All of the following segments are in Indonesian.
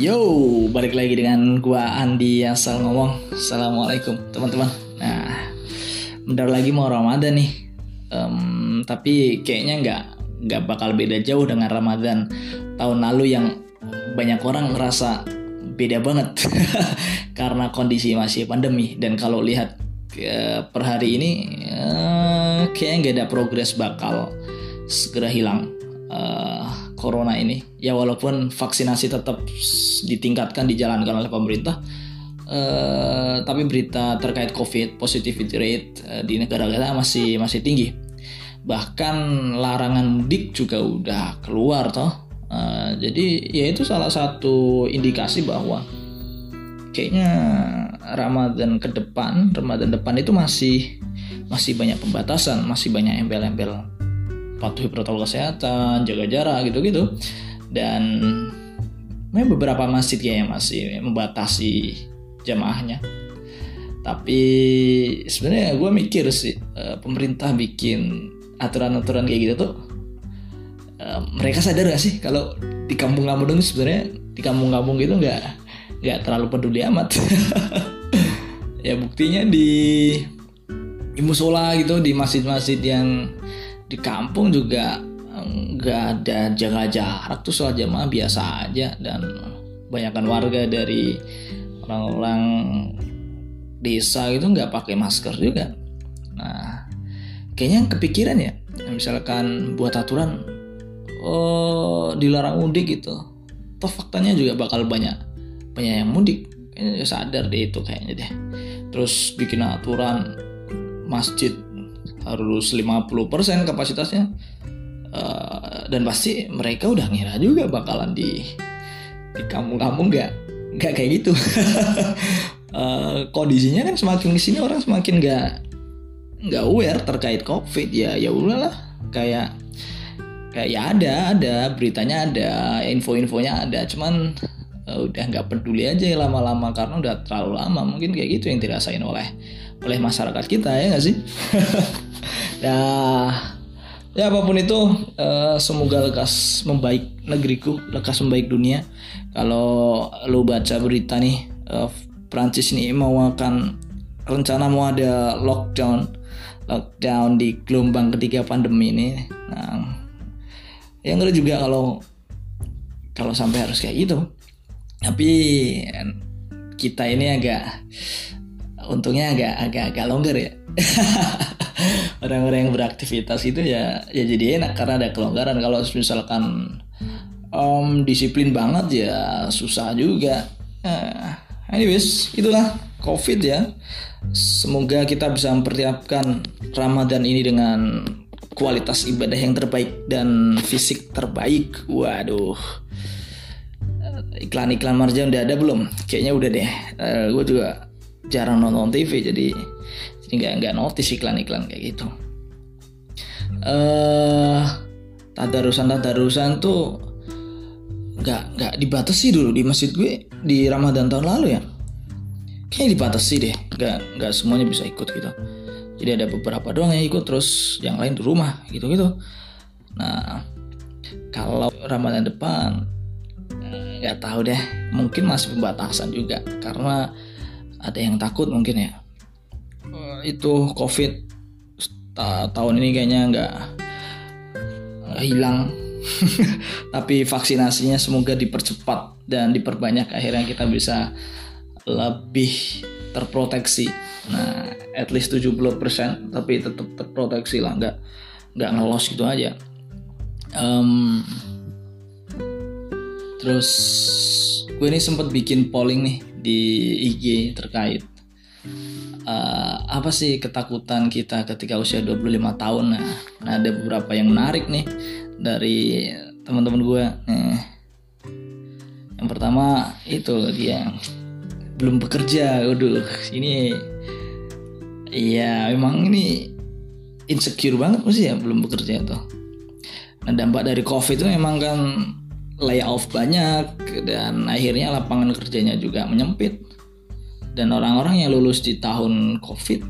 Yo, balik lagi dengan gua Andi asal ngomong. Assalamualaikum teman-teman. Nah, bentar lagi mau Ramadan nih. Em, tapi kayaknya nggak nggak bakal beda jauh dengan Ramadan tahun lalu yang banyak orang ngerasa beda banget karena kondisi masih pandemi dan kalau lihat eh, per hari ini eh, kayaknya nggak ada progres bakal segera hilang eh, corona ini. Ya walaupun vaksinasi tetap ditingkatkan dijalankan oleh pemerintah eh, tapi berita terkait covid positivity rate eh, di negara kita masih masih tinggi. Bahkan larangan mudik juga udah keluar toh. Eh, jadi ya itu salah satu indikasi bahwa kayaknya Ramadan ke depan, Ramadan depan itu masih masih banyak pembatasan, masih banyak embel-embel patuhi protokol kesehatan, jaga jarak gitu-gitu. Dan memang beberapa masjid kayaknya masih membatasi jamaahnya. Tapi sebenarnya gue mikir sih eh, pemerintah bikin aturan-aturan kayak gitu tuh eh, mereka sadar gak sih kalau di kampung-kampung itu sebenarnya di kampung-kampung gitu nggak nggak terlalu peduli amat ya buktinya di di musola gitu di masjid-masjid yang di kampung juga eh, nggak ada jaga jarak tuh soal jamaah biasa aja. Dan banyakkan warga dari orang-orang desa gitu nggak pakai masker juga. Nah kayaknya kepikiran ya misalkan buat aturan oh dilarang mudik gitu. Toh faktanya juga bakal banyak banyak yang mudik. Kayaknya sadar deh itu kayaknya deh. Terus bikin aturan masjid harus 50% kapasitasnya. Eh, dan pasti mereka udah ngira juga bakalan di di kampung-kampung nggak nggak kayak gitu. Eh, kondisinya kan semakin ke sini orang semakin nggak nggak aware terkait covid. Ya ya udahlah. Kayak kayak ya ada ada beritanya ada info-infonya ada. Cuman eh, udah nggak peduli aja lama-lama karena udah terlalu lama. Mungkin kayak gitu yang dirasain oleh oleh masyarakat kita ya nggak sih? Ya ya apa pun itu eh, semoga lekas membaik negeriku lekas membaik dunia. Kalau lu baca berita nih eh, Prancis ini mau akan rencana mau ada lockdown lockdown di gelombang ketiga pandemi ini. Nah yang ngeri juga kalau kalau sampai harus kayak gitu. Tapi kita ini agak untungnya agak agak agak longgar ya. Orang-orang yang beraktivitas itu ya ya jadi enak karena ada kelonggaran. Kalau misalkan em, disiplin banget ya susah juga. Nah, anyways itulah covid ya. Semoga kita bisa mempersiapkan Ramadan ini dengan kualitas ibadah yang terbaik dan fisik terbaik. Waduh. Iklan-iklan marjan udah ada belum? Kayaknya udah deh. gue juga jarang nonton TV jadi jadi nggak nggak notice iklan-iklan kayak gitu. Eh tadarusan tadarusan tuh nggak nggak dibatasi dulu di masjid gue di Ramadan tahun lalu ya. Kayaknya dibatasi deh, nggak nggak semuanya bisa ikut gitu. Jadi ada beberapa doang yang ikut terus yang lain di rumah gitu-gitu. Nah kalau Ramadan depan nggak tahu deh mungkin masih pembatasan juga karena ada yang takut mungkin ya? Eh, itu covid ta- tahun ini kayaknya nggak hilang. Tapi vaksinasinya semoga dipercepat dan diperbanyak akhirnya kita bisa lebih terproteksi. Nah at least 70% tapi tetap terproteksi lah nggak nggak ngelos gitu aja. Em, Terus gue ini sempat bikin polling nih di IG terkait eh, apa sih ketakutan kita ketika usia 25 tahun. Nah, nah, ada beberapa yang menarik nih dari teman-teman gue. Nih. Yang pertama itu dia belum bekerja. Waduh, ini iya memang ini insecure banget sih ya belum bekerja tuh. Nah, dampak dari COVID itu memang kan layoff banyak dan akhirnya lapangan kerjanya juga menyempit. Dan orang-orang yang lulus di tahun COVID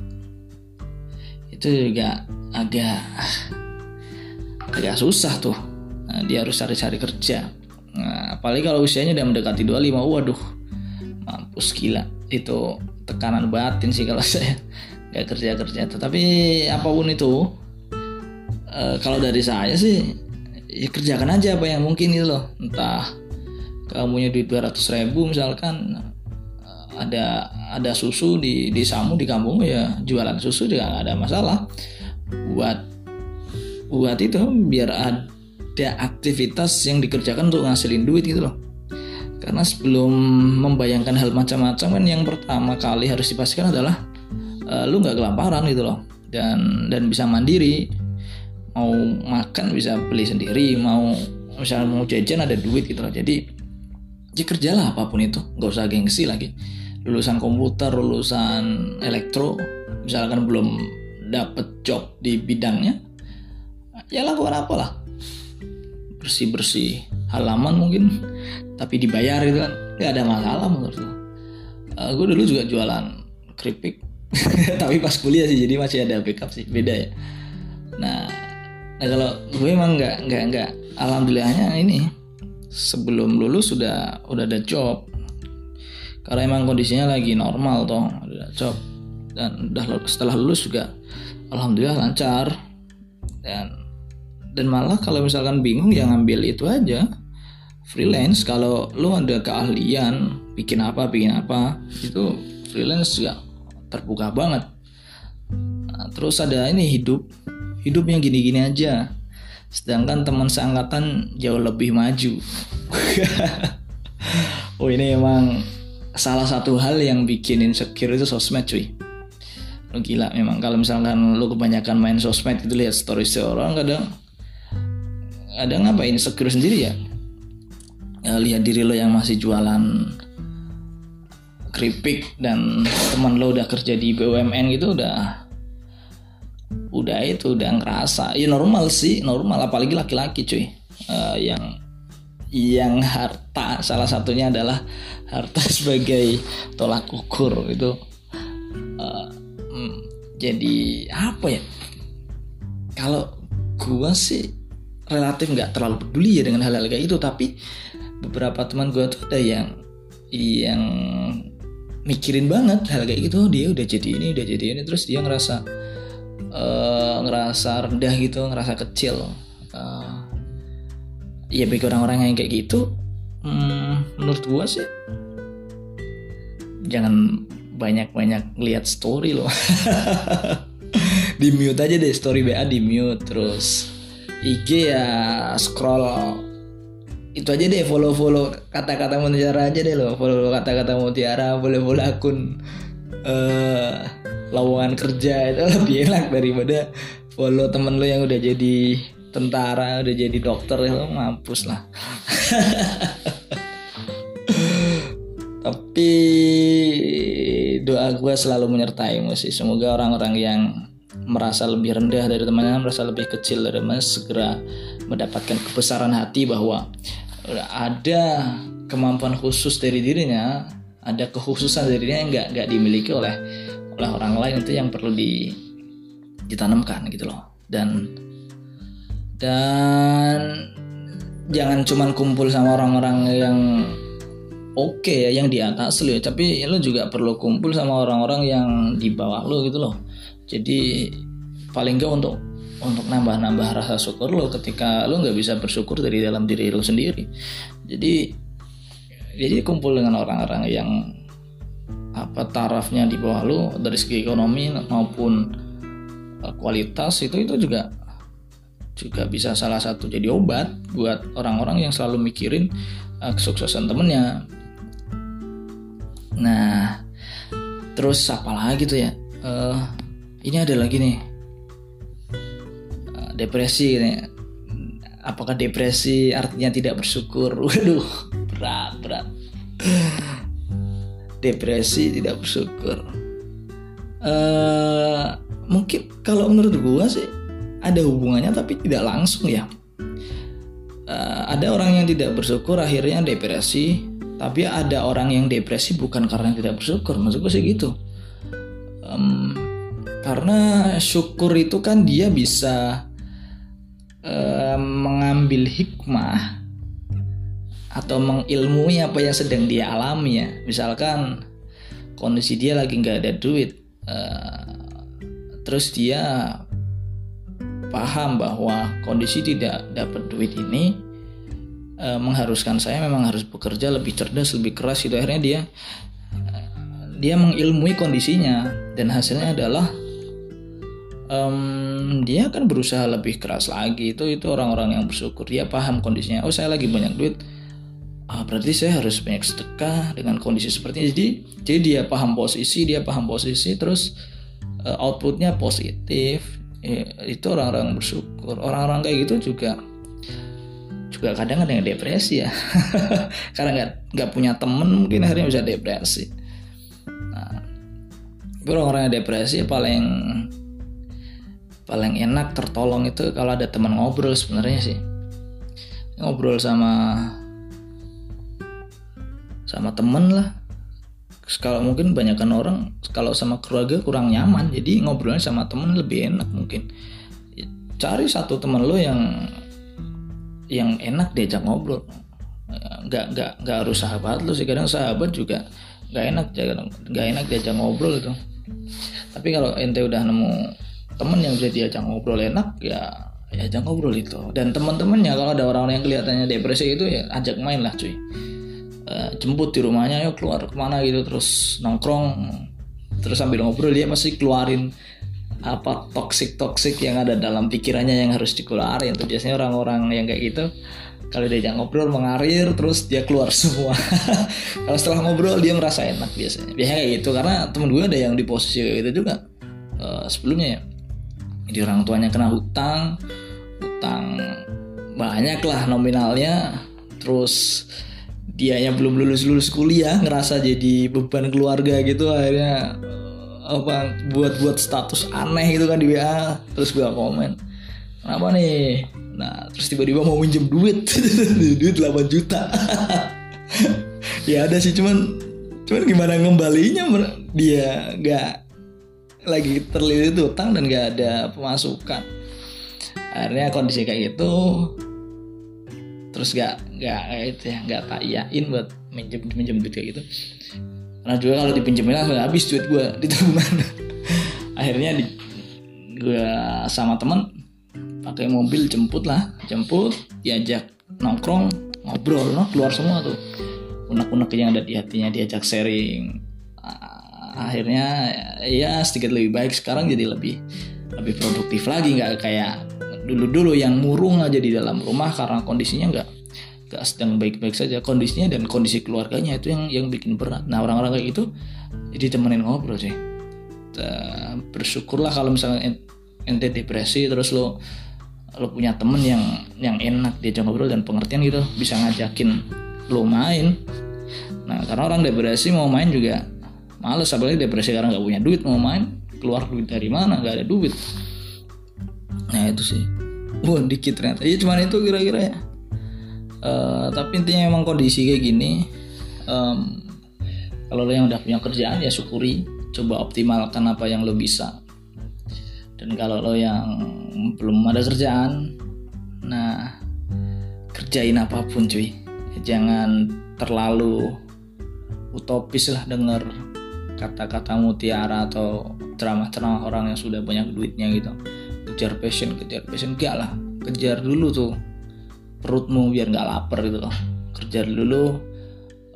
itu juga agak agak susah tuh. Nah, dia harus cari-cari kerja. nah, apalagi kalau usianya udah mendekati 25 waduh mampus gila itu tekanan batin sih kalau saya nggak kerja kerja tetapi apa pun itu e, kalau dari saya sih ya kerjakan aja apa yang mungkin itu loh. Entah kamunya duit 200 ribu misalkan ada ada susu di di Samu di kampung ya jualan susu juga nggak ada masalah. Buat buat itu biar ada aktivitas yang dikerjakan untuk ngasilin duit gitu loh. Karena sebelum membayangkan hal macam-macam kan yang pertama kali harus dipastikan adalah uh, lu nggak kelaparan gitu loh. Dan dan bisa mandiri mau makan bisa beli sendiri mau misalnya mau jajan ada duit gitu loh jadi ya kerjalah apa pun itu. Nggak usah gengsi lagi. Lulusan komputer lulusan elektro misalkan belum dapet job di bidangnya ya lakukan apalah. Bersih bersih halaman mungkin tapi dibayar gitu kan. Nggak ada masalah menurut gue uh, gue dulu juga jualan keripik. Tapi pas kuliah sih jadi masih ada backup sih beda ya. Nah, nah kalau gue emang nggak nggak nggak. Alhamdulillahnya ini sebelum lulus sudah udah ada job. Karena emang kondisinya lagi normal toh udah job. Dan udah setelah lulus juga alhamdulillah lancar. Dan dan malah kalau misalkan bingung ya ngambil itu aja. Freelance kalau lu ada keahlian bikin apa bikin apa itu freelance juga terbuka banget. Nah, terus ada ini hidup hidupnya gini-gini aja. Sedangkan teman seangkatan jauh lebih maju. Oh ini emang salah satu hal yang bikin insecure itu sosmed cuy. Lu gila memang. Kalau misalkan lu kebanyakan main sosmed itu lihat story orang kadang ada ngapain insecure sendiri ya? Ya, lihat diri lo yang masih jualan keripik dan teman lo udah kerja di BUMN gitu udah udah itu udah ngerasa. Ya normal sih normal. Apalagi laki-laki cuy. Uh, yang yang harta salah satunya adalah harta sebagai tolak ukur itu. Uh, hmm, jadi apa ya? Kalau gua sih relatif nggak terlalu peduli ya dengan hal-hal kayak itu tapi beberapa teman gue tuh ada yang yang mikirin banget hal kayak gitu. Dia udah jadi ini udah jadi ini. Terus dia ngerasa uh, ngerasa rendah gitu ngerasa kecil. Uh, ya bagi orang-orang yang kayak gitu hmm, menurut gue sih jangan banyak-banyak lihat story loh. Di mute aja deh story BA di mute terus IG ya scroll. Itu aja deh follow follow kata-kata mutiara aja deh lo follow kata-kata mutiara boleh follow akun. Uh, lowongan kerja itu lebih enak daripada follow temen lo yang udah jadi tentara udah jadi dokter lo mampus lah. Tapi doa gue selalu menyertai sih. Semoga orang-orang yang merasa lebih rendah dari temannya merasa lebih kecil dari temannya segera mendapatkan kebesaran hati bahwa ada kemampuan khusus dari dirinya, ada kekhususan dari dirinya yang nggak nggak dimiliki oleh oleh orang lain itu yang perlu di, ditanamkan gitu loh. Dan dan jangan cuman kumpul sama orang-orang yang oke okay ya yang di atas lo ya. Tapi lo juga perlu kumpul sama orang-orang yang di bawah lo gitu loh. Jadi paling nggak untuk untuk nambah-nambah rasa syukur lo ketika lo nggak bisa bersyukur dari dalam diri lo sendiri. Jadi jadi kumpul dengan orang-orang yang apa tarafnya di bawah lo dari segi ekonomi maupun uh, kualitas itu itu juga juga bisa salah satu jadi obat buat orang-orang yang selalu mikirin uh, kesuksesan temennya. Nah terus apa lagi tuh ya? Uh, ini ada lagi nih. Depresi nih apakah depresi artinya tidak bersyukur? Waduh berat berat depresi tidak bersyukur. Uh, mungkin kalau menurut gua sih ada hubungannya tapi tidak langsung ya. Uh, ada orang yang tidak bersyukur akhirnya depresi. Tapi ada orang yang depresi bukan karena tidak bersyukur maksud gue sih gitu. Um, karena syukur itu kan dia bisa mengambil hikmah atau mengilmui apa yang sedang dia alami ya. Misalkan kondisi dia lagi nggak ada duit uh, terus dia paham bahwa kondisi tidak dapat duit ini uh, mengharuskan saya memang harus bekerja lebih cerdas lebih keras itu akhirnya dia dia mengilmui kondisinya dan hasilnya adalah um, dia akan berusaha lebih keras lagi. Itu itu orang-orang yang bersyukur. Dia paham kondisinya. Oh saya lagi banyak duit ah, berarti saya harus banyak sedekah dengan kondisi seperti ini. Jadi jadi dia paham posisi dia paham posisi terus uh, outputnya positif. Ya, itu orang-orang bersyukur. Orang-orang kayak gitu juga juga kadang ada yang depresi ya. Karena nggak nggak punya temen mungkin akhirnya bisa depresi. Orang-orang yang depresi paling paling enak tertolong itu kalau ada teman ngobrol sebenarnya sih. Ngobrol sama sama temen lah. Kalau mungkin banyakkan orang kalau sama keluarga kurang nyaman. Jadi ngobrolnya sama temen lebih enak mungkin. Cari satu teman lo yang yang enak diajak ngobrol. Nggak nggak nggak harus sahabat lo sih. Kadang sahabat juga nggak enak nggak enak diajak ngobrol itu tapi kalau ente udah nemu temen yang bisa diajak ngobrol enak ya ya ajak ngobrol itu. Dan teman-temannya kalau ada orang-orang yang kelihatannya depresi itu ya ajak main lah cuy uh, jemput di rumahnya yuk keluar ke mana gitu terus nongkrong. Terus sambil ngobrol dia masih keluarin apa toksik toksik yang ada dalam pikirannya yang harus dikeluarin. Tuh biasanya orang-orang yang kayak gitu kalau diajak ngobrol mengalir terus dia keluar semua. Kalau setelah ngobrol dia merasa enak biasanya. Biasanya kayak gitu karena temen gue ada yang di posisi kayak gitu juga. Uh, sebelumnya ya jadi orang tuanya kena hutang hutang banyak lah nominalnya. Terus dianya belum lulus lulus kuliah ngerasa jadi beban keluarga gitu akhirnya uh, apa buat buat status aneh gitu kan di WA terus gue komen kenapa nih? Nah terus tiba-tiba mau minjem duit. Duit 8 juta. Ya ada sih cuman Cuman gimana ngembalinya? Dia gak Lagi terlilit utang dan gak ada pemasukan. Akhirnya kondisi kayak gitu Terus gak Gak itu ya Gak tak iyain buat minjem, minjem duit kayak gitu. Karena juga kalau dipinjemin langsung habis duit gue di tabungan. Akhirnya di, gue sama temen pakai mobil jemput lah jemput diajak nongkrong ngobrol no keluar semua tuh. Unek-unek yang ada di hatinya diajak sharing. Akhirnya ya sedikit lebih baik sekarang jadi lebih lebih produktif lagi. Nggak kayak dulu-dulu yang murung aja di dalam rumah karena kondisinya nggak nggak sedang baik-baik saja kondisinya dan kondisi keluarganya itu yang yang bikin berat. Nah orang-orang kayak gitu jadi temenin ngobrol sih. Bersyukurlah kalau misalnya ente depresi terus lo lo punya temen yang yang enak diajak ngobrol dan pengertian gitu bisa ngajakin lo main. Nah karena orang depresi mau main juga males apalagi depresi karena nggak punya duit mau main keluar duit dari mana nggak ada duit. Nah itu sih. Wah dikit ternyata. Iya cuman itu kira-kira ya uh, tapi intinya memang kondisi kayak gini um, kalau lo yang udah punya kerjaan ya syukuri coba optimalkan apa yang lo bisa. Dan kalau lo yang belum ada kerjaan nah kerjain apa pun cuy. Jangan terlalu utopis lah denger kata-kata mutiara atau ceramah-ceramah orang yang sudah banyak duitnya gitu. Kejar passion kejar passion gak lah. Kejar dulu tuh perutmu biar nggak lapar gitu. Loh kejar dulu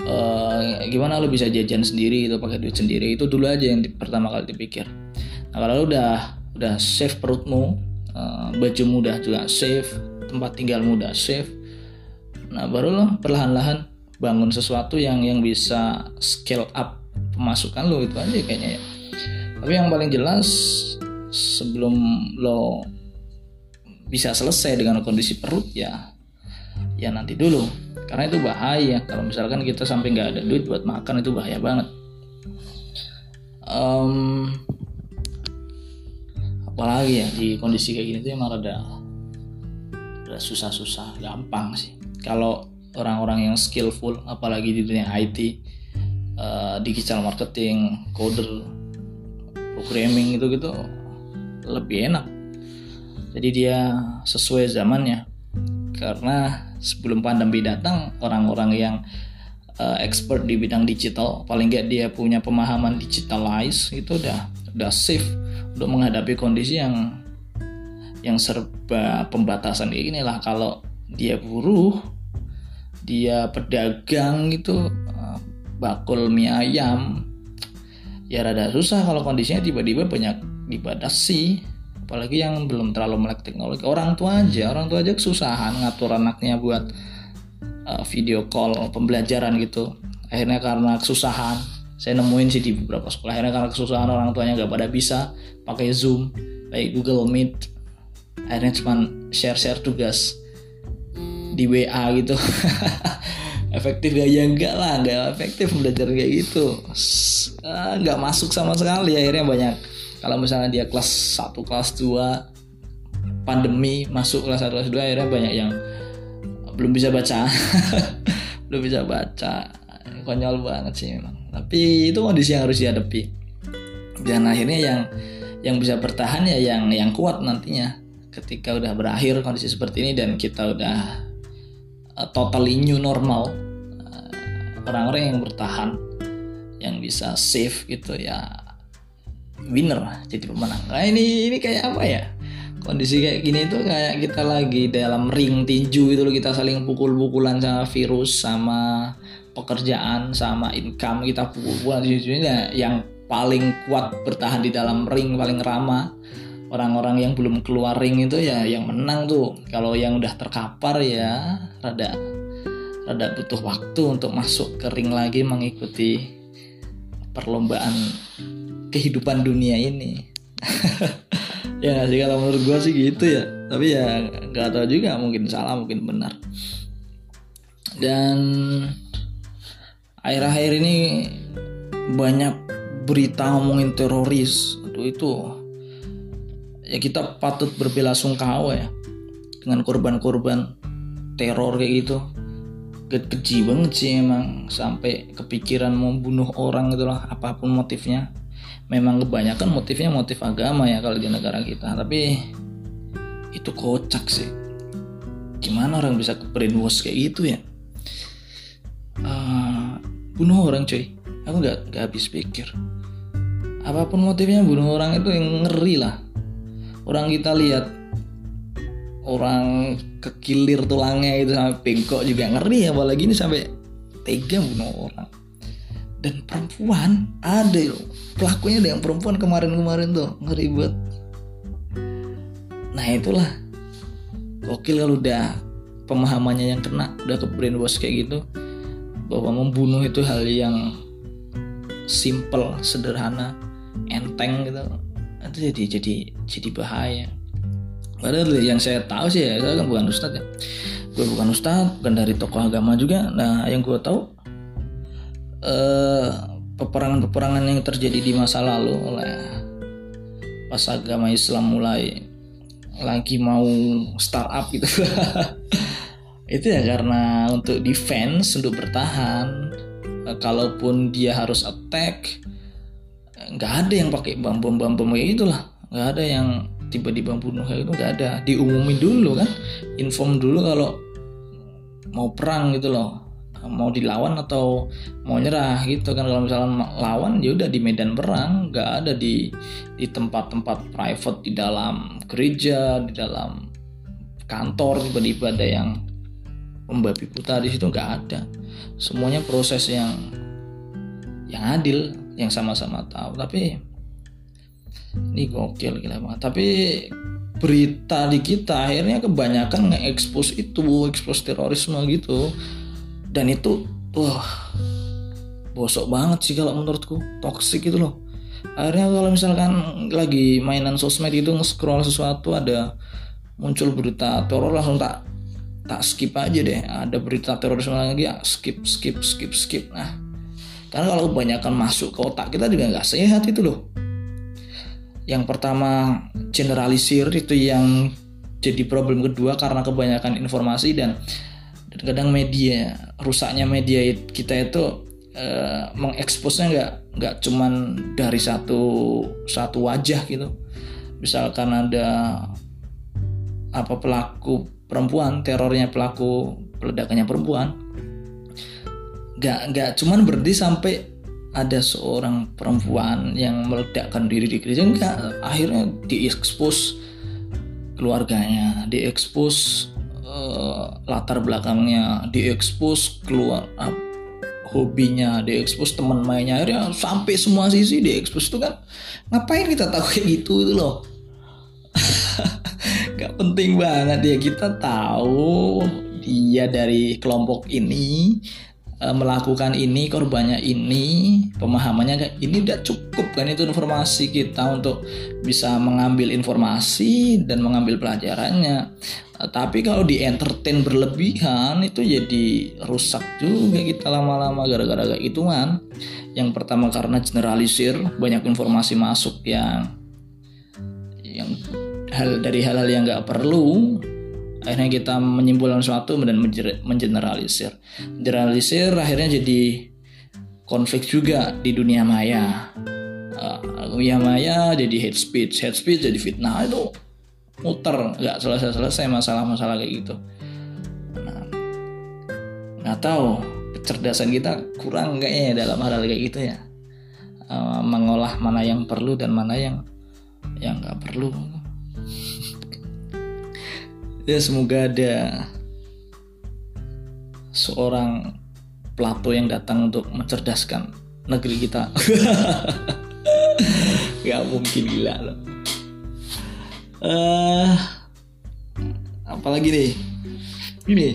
uh, gimana lo bisa jajan sendiri itu pakai duit sendiri. Itu dulu aja yang di, pertama kali dipikir. Nah kalau lo udah udah save perutmu uh, bajumu udah juga save tempat tinggalmu udah save nah baru lo perlahan-lahan bangun sesuatu yang yang bisa scale up pemasukan lo itu aja kayaknya ya. Tapi yang paling jelas sebelum lo bisa selesai dengan kondisi perut ya ya nanti dulu. Karena itu bahaya. Kalau misalkan kita sampai nggak ada duit buat makan itu bahaya banget. Um, apalagi ya di kondisi kayak gini tuh emang rada susah-susah gampang sih. Kalau orang-orang yang skillful apalagi di dunia IT uh, eh, digital marketing coder programming itu gitu lebih enak. Jadi dia sesuai zamannya karena sebelum pandemi datang orang-orang yang uh, expert di bidang digital paling nggak dia punya pemahaman digitalize itu udah udah safe untuk menghadapi kondisi yang yang serba pembatasan kayak gini lah. Kalau dia buruh dia pedagang gitu uh, bakul mie ayam ya rada susah kalau kondisinya tiba-tiba banyak dibatasi apalagi yang belum terlalu melek teknologi. Orang tua aja orang tua aja kesusahan ngatur anaknya buat uh, video call pembelajaran gitu. Akhirnya karena kesusahan saya nemuin sih di beberapa sekolah. Akhirnya karena kesusahan orang tuanya nggak pada bisa pakai zoom kayak Google Meet. Akhirnya cuma share share tugas di WA gitu. Efektif gak ya enggak lah nggak efektif belajar kayak gitu. Ah, nggak masuk sama sekali akhirnya banyak kalau misalnya dia kelas 1 kelas 2 pandemi masuk kelas 1 kelas 2 akhirnya banyak yang belum bisa baca. Belum bisa baca. Konyol banget sih memang. Tapi itu kondisi yang harus dihadapi. Dan akhirnya yang yang bisa bertahan ya yang yang kuat nantinya. Ketika udah berakhir kondisi seperti ini dan kita udah uh, totally new normal orang orang-orang yang bertahan yang bisa save gitu ya winner jadi pemenang. Nah ini ini kayak apa ya? Kondisi kayak gini tuh kayak kita lagi dalam ring tinju itu loh kita saling pukul-pukulan sama virus sama pekerjaan sama income kita pukul-pukulan. Ya yang paling kuat bertahan di dalam ring paling ramah orang-orang yang belum keluar ring itu ya yang menang tuh. Kalau yang udah terkapar ya rada rada butuh waktu untuk masuk ke ring lagi mengikuti perlombaan kehidupan dunia ini. Ya sih kalau menurut gue sih gitu ya. Tapi ya nggak tahu juga mungkin salah mungkin benar. Dan akhir-akhir ini banyak berita ngomongin teroris. Itu itu ya kita patut berbelasungkawa ya. Dengan korban-korban teror kayak gitu. Keji banget sih emang sampai kepikiran membunuh orang itulah apa pun motifnya memang kebanyakan motifnya motif agama ya kalau di negara kita. Tapi itu kocak sih. Gimana orang bisa ke brainwash kayak gitu ya? Uh, bunuh orang cuy. Aku nggak nggak habis pikir. Apa pun motifnya bunuh orang itu yang ngeri lah. Orang kita lihat orang kekilir tulangnya itu sampai bengkok juga ngeri apalagi ini sampai tega bunuh orang dan perempuan ada loh. Pelakunya ada yang perempuan kemarin-kemarin tuh ngeri banget nah itulah. Gokil kalau udah pemahamannya yang kena udah ke brainwash kayak gitu bahwa membunuh itu hal yang simple sederhana enteng gitu. Itu jadi jadi jadi bahaya. Padahal yang saya tahu sih ya saya kan bukan ustadz ya. Gue bukan ustadz bukan dari tokoh agama juga. Nah yang gue tahu peperangan-peperangan yang terjadi di masa lalu oleh pas agama Islam mulai lagi mau startup gitu. Itu ya karena untuk defense untuk bertahan. Kalaupun dia harus attack nggak ada yang pakai bom bom bom kayak gitulah. Nggak ada yang tiba-tiba bunuh kayak itu nggak ada. Diumumin dulu kan inform dulu kalau mau perang gitu loh mau dilawan atau mau nyerah gitu kan. Kalau misalnya lawan ya udah di medan perang. Nggak ada di di tempat-tempat private di dalam gereja di dalam kantor tiba-tiba ada yang membabi buta di situ nggak ada. Semuanya proses yang yang adil yang sama-sama tahu. Tapi ini gokil gila banget. Tapi berita di kita akhirnya kebanyakan nge-expose itu expose terorisme gitu dan itu wah bosok banget sih kalau menurutku. Toxic itu loh. Akhirnya kalau misalkan lagi mainan sosmed itu nge-scroll sesuatu ada muncul berita teror langsung tak tak skip aja deh. Ada berita terorisme lagi ya skip skip skip skip. Nah karena kalau kebanyakan masuk ke otak kita juga nggak sehat itu loh. Yang pertama generalisir itu yang jadi problem kedua karena kebanyakan informasi dan kadang media rusaknya media kita itu uh, mengeksposnya nggak nggak cuman dari satu satu wajah gitu. Misalkan ada apa pelaku perempuan terornya pelaku peledakannya perempuan nggak nggak cuman berhenti sampai ada seorang perempuan yang meledakkan diri di gereja enggak akhirnya diekspos keluarganya diekspos uh, latar belakangnya diekspos keluar uh, hobinya diekspos teman mainnya akhirnya sampai semua sisi diekspos itu kan ngapain kita tahu kayak gitu itu loh. Gak penting banget ya kita tahu dia dari kelompok ini e, melakukan ini korbannya ini pemahamannya ini udah cukup kan itu informasi kita untuk bisa mengambil informasi dan mengambil pelajarannya tapi kalau di entertain berlebihan itu jadi rusak juga kita lama-lama gara-gara kayak itu kan yang pertama karena generalisir banyak informasi masuk yang yang hal dari hal-hal yang nggak perlu akhirnya kita menyimpulkan sesuatu dan mengeneralisir. Generalisir akhirnya jadi konflik juga di dunia maya. Uh, dunia maya jadi hate speech hate speech jadi fitnah itu muter nggak selesai selesai masalah-masalah kayak gitu. Nah, nggak tahu kecerdasan kita kurang kayaknya dalam hal, -hal kayak gitu ya. Uh, mengolah mana yang perlu dan mana yang yang nggak perlu. Ya semoga ada seorang Plato yang datang untuk mencerdaskan negeri kita. Gak mungkin gila. loh uh, apalagi nih? Ini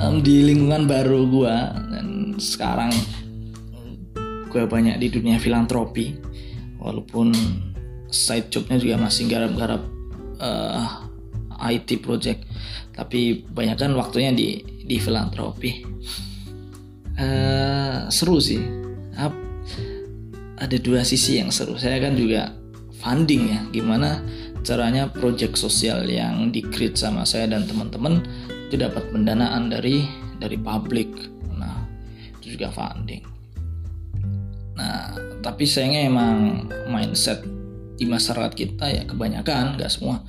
um, di lingkungan baru gue dan sekarang gue banyak di dunia filantropi walaupun side jobnya juga masih garap-garap uh, IT project tapi banyak kan waktunya di di filantropi. Uh, seru sih. Ap, ada dua sisi yang seru. Saya kan juga funding ya. Gimana caranya project sosial yang di create sama saya dan teman-teman itu dapat pendanaan dari dari publik. Nah itu juga funding. Nah tapi sayangnya emang mindset di masyarakat kita ya kebanyakan nggak semua.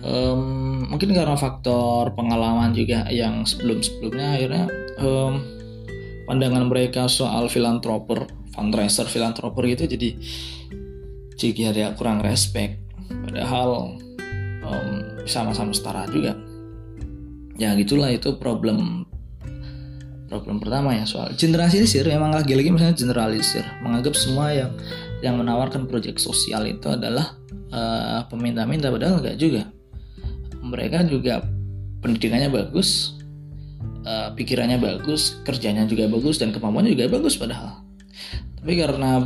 Um, mungkin karena faktor pengalaman juga yang sebelum-sebelumnya akhirnya um, pandangan mereka soal filantroper fundraiser filantroper gitu jadi jadi ada kurang respect. Padahal um, sama-sama setara juga. Ya gitulah itu problem problem pertama ya soal generalisir. Memang lagi-lagi misalnya generalisir. Menganggap semua yang yang menawarkan proyek sosial itu adalah uh, peminta-minta padahal enggak juga. Mereka juga pendidikannya bagus uh, pikirannya bagus kerjanya juga bagus dan kemampuannya juga bagus padahal. Tapi karena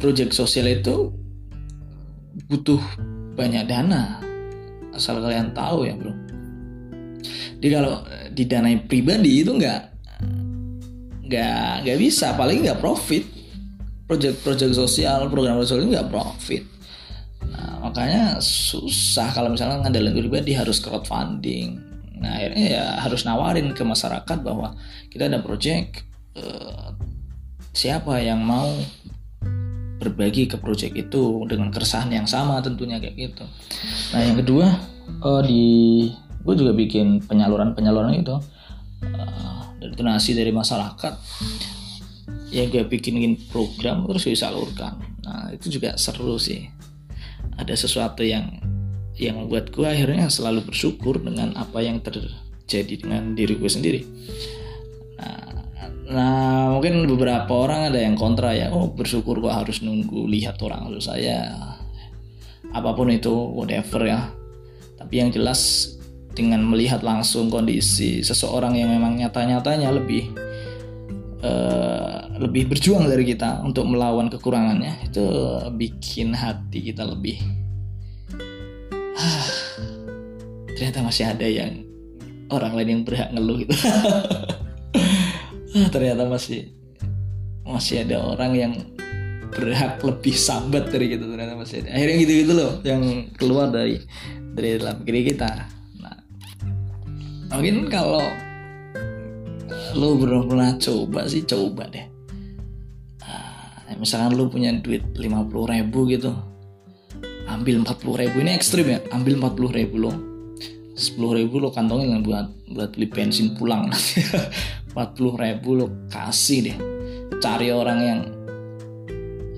proyek sosial itu butuh banyak dana. Asal kalian tahu ya bro. Jadi kalau didanai pribadi itu nggak nggak nggak bisa. Paling nggak profit. Project-project sosial program sosial itu nggak profit. Nah makanya susah kalau misalnya ngandelin pribadi harus crowdfunding. Nah akhirnya ya harus nawarin ke masyarakat bahwa kita ada project uh, siapa yang mau berbagi ke project itu dengan keresahan yang sama tentunya kayak gitu. Nah yang kedua uh, di gue juga bikin penyaluran penyaluran itu uh, dari donasi dari masyarakat. Ya gue bikin program terus gue salurkan nah itu juga seru sih. Ada sesuatu yang yang membuat gue akhirnya selalu bersyukur dengan apa yang terjadi dengan diri gue sendiri. Nah, nah mungkin beberapa orang ada yang kontra ya. Oh bersyukur gue harus nunggu lihat orang harus saya. Apa pun itu whatever ya. Tapi yang jelas dengan melihat langsung kondisi seseorang yang memang nyata-nyatanya lebih uh, lebih berjuang dari kita untuk melawan kekurangannya itu bikin hati kita lebih ternyata masih ada yang orang lain yang berhak ngeluh gitu ternyata masih masih ada orang yang berhak lebih sambat dari gitu ternyata masih ada. Akhirnya gitu gitu loh yang keluar dari dari dalam diri kita. Mungkin kalau lo belum pernah coba sih coba deh. Uh, misalkan lo punya duit 50 ribu gitu. Ambil 40 ribu ini ekstrim ya. Ambil 40 ribu lo sepuluh ribu lo kantongin buat buat beli bensin pulang empat puluh ribu lo kasih deh. Cari orang yang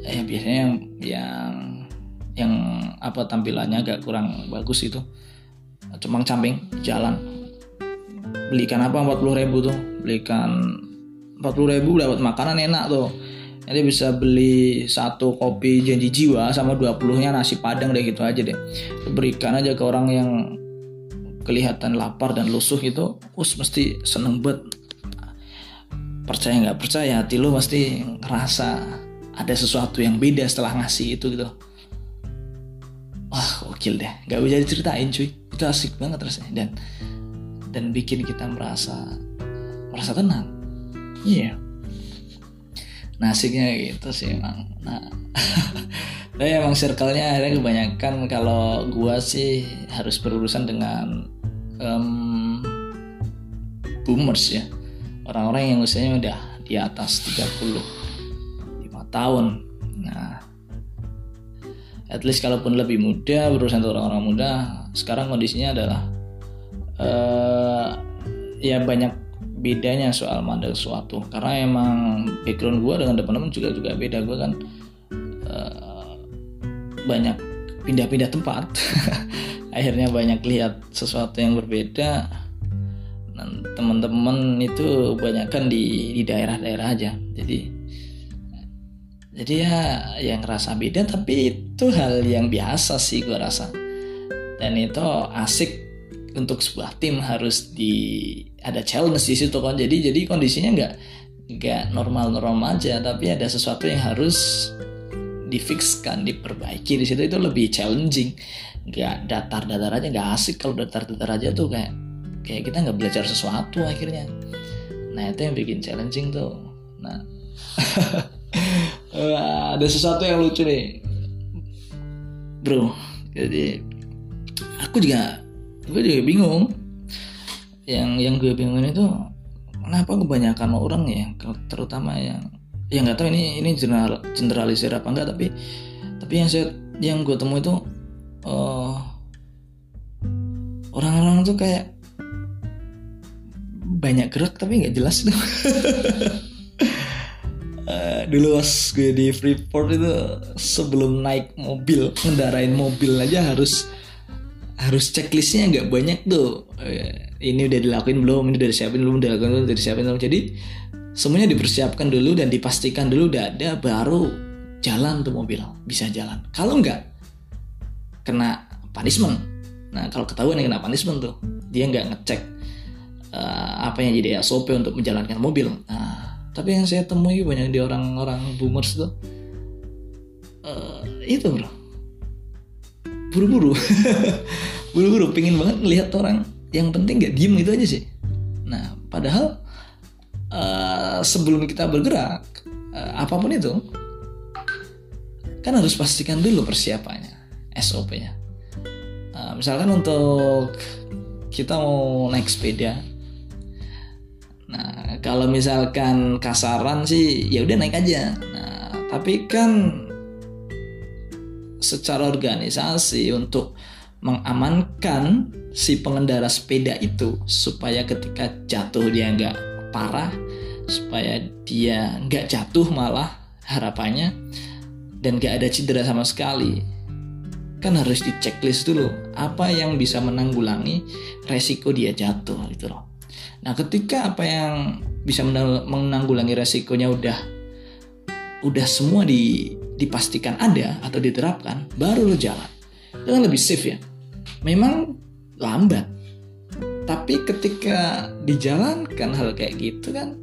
ya biasanya yang yang yang apa tampilannya agak kurang bagus itu. Cemang camping jalan. Belikan apa empat puluh ribu tuh? Belikan empat puluh ribu dapat makanan enak tuh. Nanti bisa beli satu kopi janji jiwa sama 20 nya nasi padang deh gitu aja deh. Berikan aja ke orang yang kelihatan lapar dan lusuh itu us mesti seneng banget percaya nggak percaya hati lo pasti ngerasa ada sesuatu yang beda setelah ngasih itu gitu. Wah gokil deh. Nggak bisa diceritain cuy. Itu asik banget rasanya. Dan dan bikin kita merasa merasa tenang. Iya. Yeah. nah asiknya gitu sih emang. Nah Tapi emang circle-nya akhirnya kebanyakan kalau gua sih harus berurusan dengan um, boomers ya. Orang-orang yang usianya udah di atas 35 tahun. Nah, at least kalaupun lebih muda berurusan dengan orang-orang muda, sekarang kondisinya adalah uh, ya banyak bedanya soal mandang sesuatu karena emang background gue dengan teman-teman juga juga beda. Gue kan banyak pindah-pindah tempat. Akhirnya banyak lihat sesuatu yang berbeda teman-teman itu banyak kan di di daerah-daerah aja. Jadi jadi ya yang rasa beda tapi itu hal yang biasa sih gue rasa. Dan itu asik untuk sebuah tim harus di ada challenge di situ kan. Jadi jadi kondisinya nggak nggak normal normal aja tapi ada sesuatu yang harus difixkan diperbaiki di situ. Itu lebih challenging. Nggak datar-datar aja nggak asik kalau datar-datar aja tuh kayak kayak kita nggak belajar sesuatu akhirnya. Nah itu yang bikin challenging tuh. Nah ada sesuatu yang lucu nih. Bro jadi aku juga gue juga bingung. Yang yang gue bingung itu kenapa kebanyakan orang ya terutama yang ya nggak tahu ini ini general generalisir apa enggak tapi tapi yang saya yang gue temu itu uh, orang-orang tuh kayak banyak gerak tapi nggak jelas tuh. Uh, dulu pas gue di Freeport itu sebelum naik mobil ngendarain mobil aja harus harus checklistnya nggak banyak tuh. Uh, ini udah dilakuin belum ini udah disiapin belum udah dilakuin belum udah disiapin belum. Jadi semuanya dipersiapkan dulu dan dipastikan dulu udah ada baru jalan tuh mobil. Bisa jalan. Kalau enggak kena punishment. Nah kalau ketahuan yang kena punishment tuh dia nggak ngecek uh, apa yang jadi SOP untuk menjalankan mobil. Nah tapi yang saya temui banyak di orang-orang boomers tuh uh, itu bro. Buru-buru. Buru-buru pingin banget ngelihat orang yang penting nggak diem itu aja sih. Nah padahal uh, sebelum kita bergerak uh, apa pun itu kan harus pastikan dulu persiapannya SOP-nya uh, eh, misalkan untuk kita mau naik sepeda nah kalau misalkan kasaran sih ya udah naik aja. Nah tapi kan secara organisasi untuk mengamankan si pengendara sepeda itu supaya ketika jatuh dia nggak parah supaya dia nggak jatuh malah harapannya dan gak ada cedera sama sekali kan harus di checklist dulu. Apa yang bisa menanggulangi resiko dia jatuh gitu loh nah ketika apa yang bisa menanggulangi resikonya udah udah semua di, dipastikan ada atau diterapkan baru lo jalan. Kan lebih safe ya. Memang lambat. Tapi ketika dijalankan hal kayak gitu kan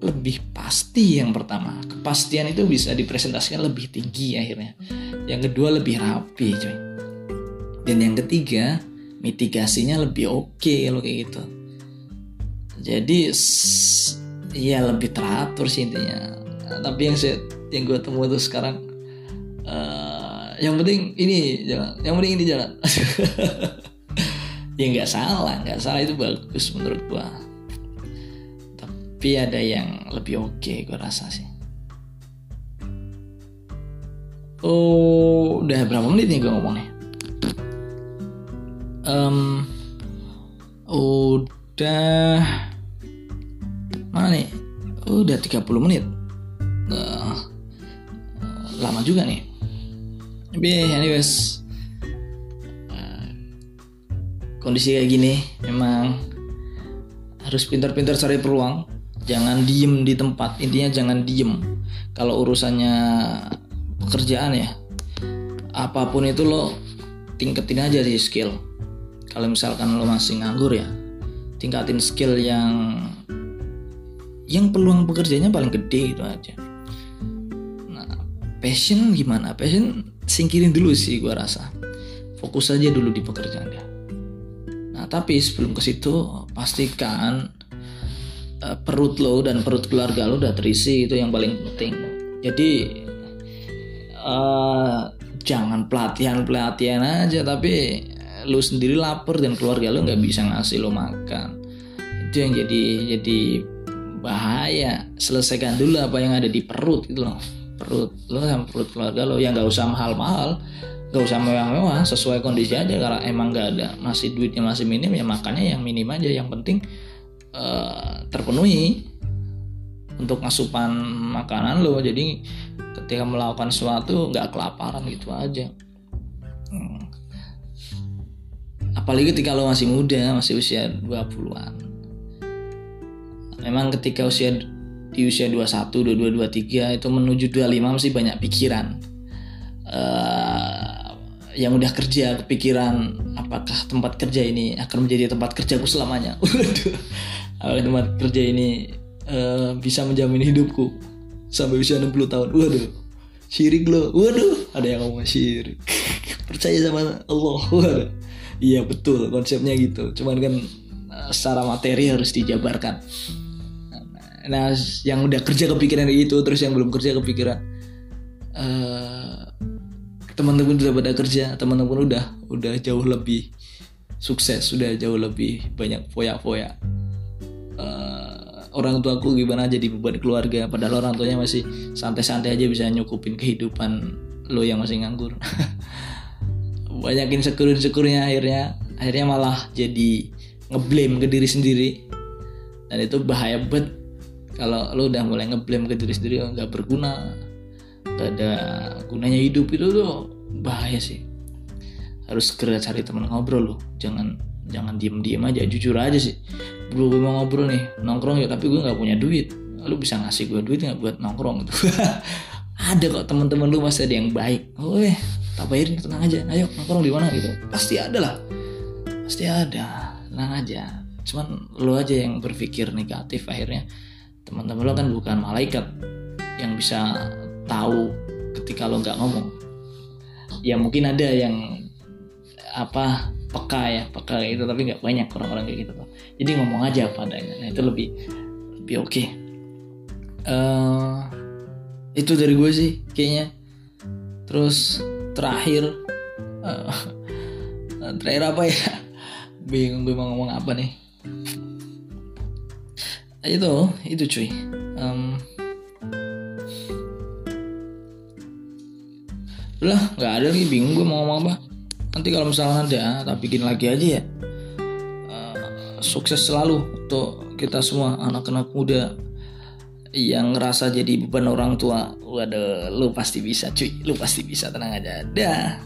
lebih pasti yang pertama. Kepastian itu bisa dipresentasikan lebih tinggi akhirnya. Yang kedua lebih rapi coy dan yang ketiga mitigasinya lebih oke okay, kalau kayak gitu jadi ya lebih teratur sih intinya. Tapi yang saya yang gue temu itu sekarang uh, yang penting ini jangan yang penting ini jangan ya nggak salah nggak salah. Itu bagus menurut gua. Tapi ada yang lebih oke okay, gua rasa sih. Oh udah berapa menit nih gua ngomongnya? Um, udah mana nih? Udah 30 menit. Uh, lama juga nih. Tapi anyways uh, kondisi kayak gini memang harus pintar-pintar cari peluang. Jangan diem di tempat. Intinya jangan diem. Kalau urusannya pekerjaan ya apa pun itu lo tingkatin aja sih skill. Kalau misalkan lo masih nganggur ya tingkatin skill yang yang peluang pekerjaannya paling gede itu aja. Nah passion gimana? Passion singkirin dulu sih gue rasa. Fokus aja dulu di pekerjaan ya nah tapi sebelum ke situ pastikan uh, perut lo dan perut keluarga lo udah terisi itu yang paling penting. Jadi uh, jangan pelatihan pelatihan aja tapi lu sendiri lapar dan keluarga lu nggak bisa ngasih lo makan. Itu yang jadi jadi bahaya. Selesaikan dulu apa yang ada di perut gitu loh. Perut lo sama perut keluarga lo. Yang nggak usah mahal-mahal. Nggak usah mewah-mewah. Sesuai kondisi aja. Karena emang nggak ada. Masih duitnya masih minim ya makannya yang minim aja. Yang penting uh, terpenuhi untuk asupan makanan lo. Jadi ketika melakukan sesuatu nggak kelaparan gitu aja. Hmm. apalagi ketika lo masih muda masih usia 20-an memang ketika usia di usia 21, 22, 23 itu menuju 25 masih banyak pikiran. Uh, yang udah kerja kepikiran apakah tempat kerja ini akan menjadi tempat kerjaku selamanya. Apakah tempat kerja ini uh, bisa menjamin hidupku sampai usia 60 tahun? Waduh. Syirik lo waduh. Ada yang ngomong syirik. Percaya sama Allah. Waduh. Iya betul konsepnya gitu. Cuman kan eh, secara materi harus dijabarkan nah yang udah kerja kepikiran itu terus yang belum kerja kepikiran uh, teman-teman udah pada kerja teman-teman udah udah jauh lebih sukses sudah jauh lebih banyak foya-foya. Uh, orang tuaku gimana jadi beban keluarga padahal orang tuanya masih santai-santai aja bisa nyukupin kehidupan lo yang masih nganggur. Banyakin sekurun sekurnya akhirnya akhirnya malah jadi ngeblame ke diri sendiri. Dan itu bahaya banget kalau lo udah mulai ngeblame ke diri sendiri nggak berguna. Gak ada gunanya hidup itu tuh bahaya sih. Harus segera cari teman ngobrol lo jangan jangan diem diem aja. Jujur aja sih. Bro gue mau ngobrol nih. Nongkrong ya tapi gue nggak punya duit. Lu bisa ngasih gue duit nggak buat nongkrong gitu? Ada kok teman-teman lu masih ada yang baik. Oh eh tak bayarin tenang aja. Ayo nongkrong di mana gitu? Pasti ada lah. Pasti ada. Tenang aja. Cuman lu aja yang berpikir negatif akhirnya teman-teman lo kan bukan malaikat yang bisa tahu ketika lo nggak ngomong. Ya mungkin ada yang apa peka ya peka itu tapi nggak banyak orang-orang kayak gitu jadi ngomong aja padanya. Nah itu lebih lebih oke. Okay. uh, eh, itu dari gue sih kayaknya. Terus terakhir uh, terakhir apa ya? Bingung mau ngomong apa nih itu itu cuy. Um, lah nggak ada lagi bingung gue mau ngomong apa. Nanti kalau misalnya ada tak bikin lagi aja ya. Uh, sukses selalu untuk kita semua anak-anak muda yang ngerasa jadi beban orang tua. Waduh lu pasti bisa cuy lu pasti bisa tenang aja. Dah